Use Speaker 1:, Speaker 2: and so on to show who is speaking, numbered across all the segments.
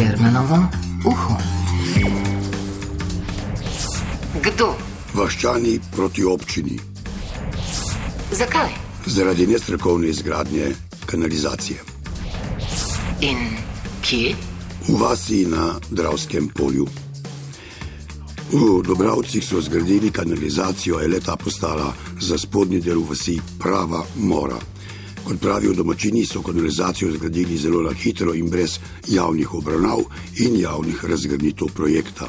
Speaker 1: Jermenovo uho. Kdo?
Speaker 2: Vaščani proti občini
Speaker 1: Zakaj?
Speaker 2: zaradi nestrokovne izgradnje kanalizacije.
Speaker 1: In kje?
Speaker 2: V vasi na Dravskem polju. V Dobravcih so zgradili kanalizacijo, a je leta postala za spodnji del vasi prava mora. Kot pravijo domačini, so kanalizacijo zgradili zelo na hitro in brez javnih obravnav in javnih razgrnitev projekta.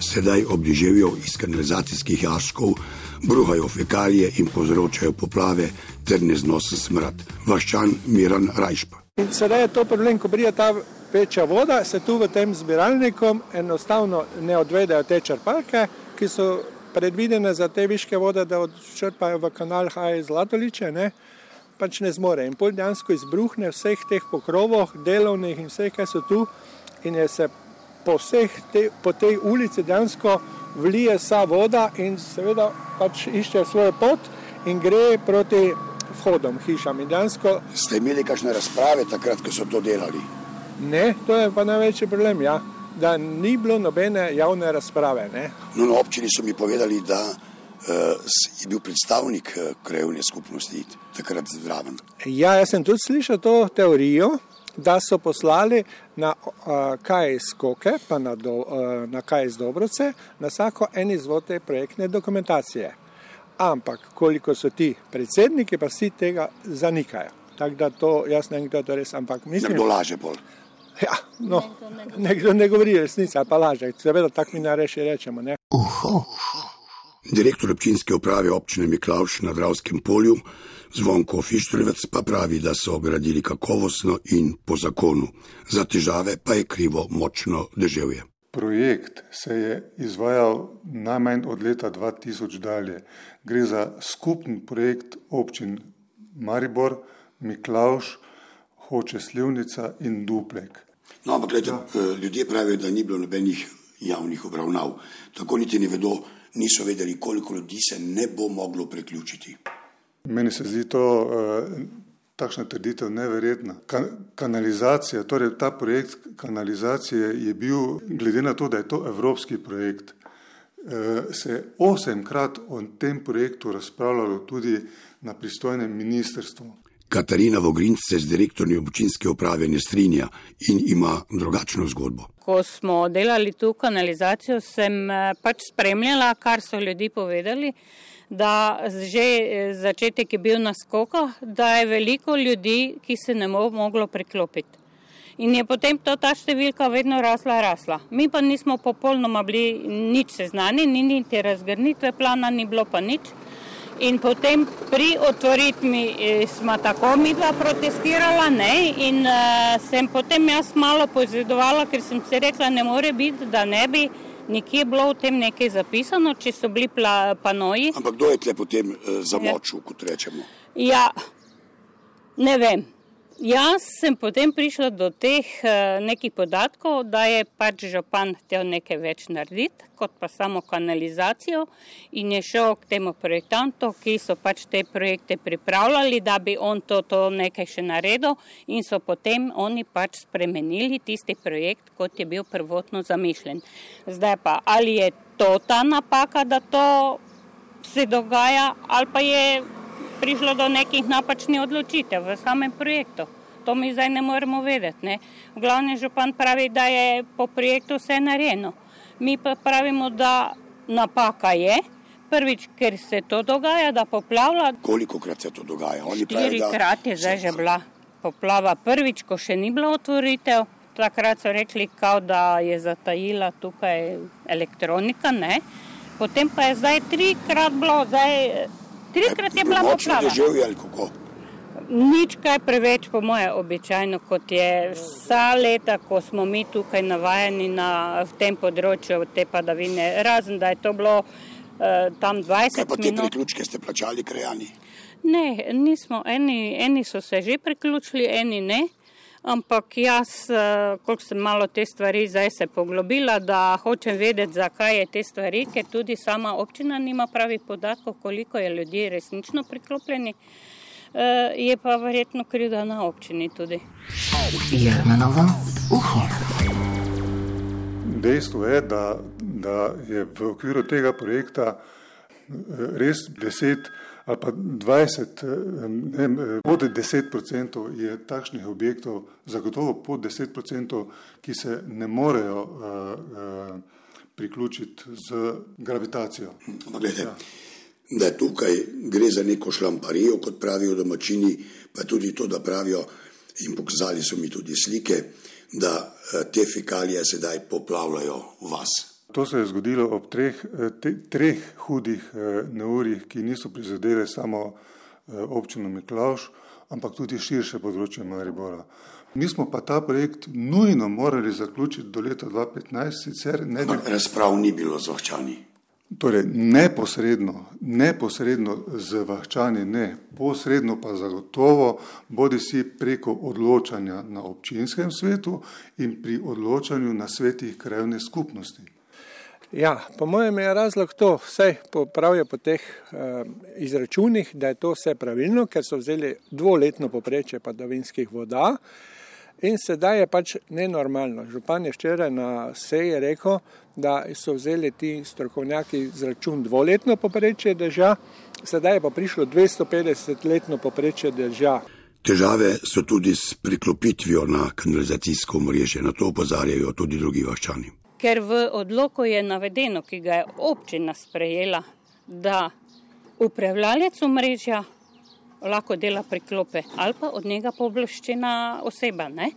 Speaker 2: Sedaj ob deževju iz kanalizacijskih jaškov bruhajo fekalije in povzročajo poplave ter neznosen smrad. Vaščan Miran Rajšpa.
Speaker 3: In sedaj je to problem, ko pride ta večja voda, se tu v tem zbiralniku enostavno ne odvedejo te črpalke, ki so predvidene za te viške vode, da odčrpajo v kanal Haj Zlatoliče, ne, pač ne zmore. In pol dejansko izbruhne vseh teh pokrovov, delovnih in vseh, ki so tu, in je se po, te, po tej ulici dejansko vlije vsa voda in seveda pač išče svojo pot in gre proti vhodom hišam. In dejansko
Speaker 2: Ste imeli kakšne razprave takrat, ko so to delali?
Speaker 3: Ne, to je pa največji problem, ja. da ni bilo nobene javne razprave. Ne.
Speaker 2: No, na občini so mi povedali, da je bil predstavnik uh, krajovne skupnosti takrat zdraven.
Speaker 3: Ja, jaz sem tudi slišal to teorijo, da so poslali na uh, kaj skoke, pa na, do, uh, na kaj iz Dobroce, na vsako en izvod te projektne dokumentacije. Ampak koliko so ti predsedniki, pa vsi tega zanikajo. Tako da to jaz ne vem, kdo je to res, ampak mislim,
Speaker 2: Nekdo laže bolj.
Speaker 3: ja, no, nekdo ne govori resnice, ali pa laže. Seveda tako mi na reši rečemo. Ne.
Speaker 1: Uho.
Speaker 2: Direktor občinske uprave občine Miklavš na Dravskem polju, Zvonko Fištrevec pa pravi, da so gradili kakovostno in po zakonu. Za težave pa je krivo močno deževje.
Speaker 4: Projekt se je izvajal najmanj od leta 2000 dalje. Gre za skupen projekt občin Maribor, Miklauš, Hoče Slivnica in Duplek.
Speaker 2: No, ampak gledajte, ja. ljudje pravijo, da ni bilo nobenih javnih obravnav. Tako niti ne vedo, niso vedeli, koliko ljudi se ne bo moglo priključiti.
Speaker 4: Meni se zdi to uh, takšna trditev neverjetna. Ka kanalizacija, torej ta projekt kanalizacije je bil, glede na to, da je to evropski projekt, uh, se osemkrat o tem projektu razpravljalo tudi na pristojnem ministrstvu.
Speaker 2: Katarina Vogrinc se z direktorjem občinske uprave ne strinja in ima drugačno zgodbo.
Speaker 5: Ko smo delali tu kanalizacijo, sem eh, pač spremljala, kar so ljudi povedali, da že eh, začetek je bil na skoka, da je veliko ljudi, ki se ne bo moglo priklopiti. In je potem to ta številka vedno rasla, rasla. Mi pa nismo popolnoma bili nič seznani, ni niti razgrnitve plana, ni bilo pa nič. In potem pri otvoritvi eh, smo tako mi dva protestirala ne? in uh, sem potem jaz malo pozvedovala, ker sem si rekla, ne more biti, da ne bi nikje bilo v tem nekaj zapisano, če so bili pla, panoji.
Speaker 2: Ampak kdo je tle potem uh, zamočil, ja. kot rečemo?
Speaker 5: Ja, ne vem. Jaz sem potem prišla do teh uh, nekih podatkov, da je pač župan hotel nekaj več narediti, kot pa samo kanalizacijo in je šel k temu projektantu, ki so pač te projekte pripravljali, da bi on to, to nekaj še naredil in so potem oni pač spremenili tisti projekt, kot je bil prvotno zamišljen. Zdaj pa, ali je to ta napaka, da to se dogaja, ali pa je prišlo do nekih napačnih odločitev v samem projektu. To mi zdaj ne moremo vedeti. Ne. Glavni župan pravi, da je po projektu vse narejeno. Mi pa pravimo, da napaka je. Prvič, ker se to dogaja, da poplavlja.
Speaker 2: Koliko krat se to dogaja?
Speaker 5: Štirikrat je zdaj že bila poplava. Prvič, ko še ni bila otvoritev, takrat so rekli, kao, da je zatajila tukaj elektronika. Ne. Potem pa je zdaj trikrat bilo. Zdaj, Trikrat je bila poplava. Nič kaj preveč, po moje, običajno, kot je vsa leta, ko smo mi tukaj navajeni na tem področju te padavine. Razen, da je to bilo uh, tam 20 minut.
Speaker 2: Kaj pa te priključke ste plačali krajani?
Speaker 5: Ne, nismo. Eni, eni so se že priključili, eni ne. Ampak jaz, koliko sem malo te stvari zdaj se poglobila, da hočem vedeti, zakaj je te stvari, ker tudi sama občina nima pravih podatkov, koliko je ljudi resnično priklopljeni. je pa verjetno krivda na občini tudi.
Speaker 1: Jermanovo uho.
Speaker 4: Dejstvo je, da, da je v okviru tega projekta res 10 ali pa 20, ne, pod 10 odstotkov je takšnih objektov, zagotovo pod 10 odstotkov, ki se ne morejo uh, uh, priključiti z gravitacijo.
Speaker 2: Gledajte, ja. Da tukaj gre za neko šlamparijo, kot pravijo domačini, pa tudi to, da pravijo, in pokazali so mi tudi slike, da te fekalije sedaj poplavljajo vas.
Speaker 4: To se je zgodilo ob treh, te, treh hudih neurjih, ki niso prizadele samo občino Miklaš, ampak tudi širše področje Maribora. Mi smo pa ta projekt nujno morali zaključiti do leta 2015, sicer ne bi.
Speaker 2: Razprav ni bilo z vahčani.
Speaker 4: Torej, neposredno, neposredno z vahčani, ne, posredno pa zagotovo, bodi si preko odločanja na občinskem svetu in pri odločanju na svetih krajevne skupnosti.
Speaker 3: Ja, po mojem je razlog to, vse pravijo po teh eh, izračunih, da je to vse pravilno, ker so vzeli dvoletno poprečje padavinskih voda in sedaj je pač nenormalno. Župan je včeraj na seji rekel, da so vzeli ti strokovnjaki izračun dvoletno poprečje drža, sedaj je pa prišlo 250-letno poprečje drža.
Speaker 2: Težave so tudi s priklopitvijo na kanalizacijsko mreže, na to opozarjajo tudi drugi vaščani
Speaker 5: ker v odloku je navedeno, ki ga je občina sprejela, da upravljalec omrežja lahko dela priklope ali pa od njega pooblaščena oseba. Ne?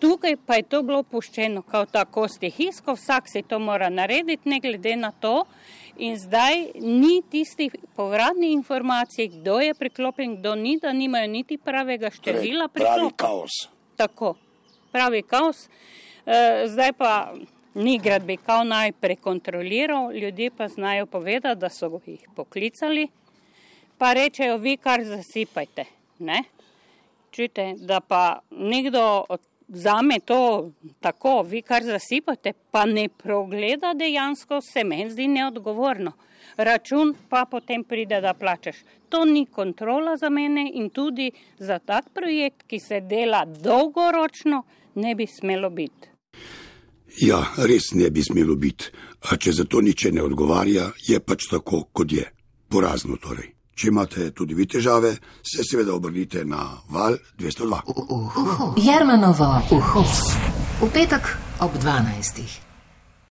Speaker 5: Tukaj pa je to bilo puščeno kot tako stihijsko, vsak si to mora narediti, ne glede na to. In zdaj ni tistih povratnih informacij, kdo je priklopljen, kdo ni, da nimajo niti pravega števila priklopa.
Speaker 2: Pravi kaos.
Speaker 5: Tako, pravi kaos. E, zdaj pa Ni gradbekal najprej kontroliral, ljudje pa znajo povedati, da so jih poklicali, pa rečejo, vi kar zasipajte. Ne? Čujte, da pa nekdo vzame to tako, vi kar zasipate, pa ne progleda dejansko, se meni zdi neodgovorno. Račun pa potem pride, da plačeš. To ni kontrola za mene in tudi za tak projekt, ki se dela dolgoročno, ne bi smelo biti.
Speaker 2: Ja, res ne bi smelo biti, a če za to niče ne odgovarja, je pač tako, kot je. Porazno torej. Če imate tudi vi težave, se seveda obrnite na val 202.
Speaker 1: Jermanovo, uho. V petek ob 12.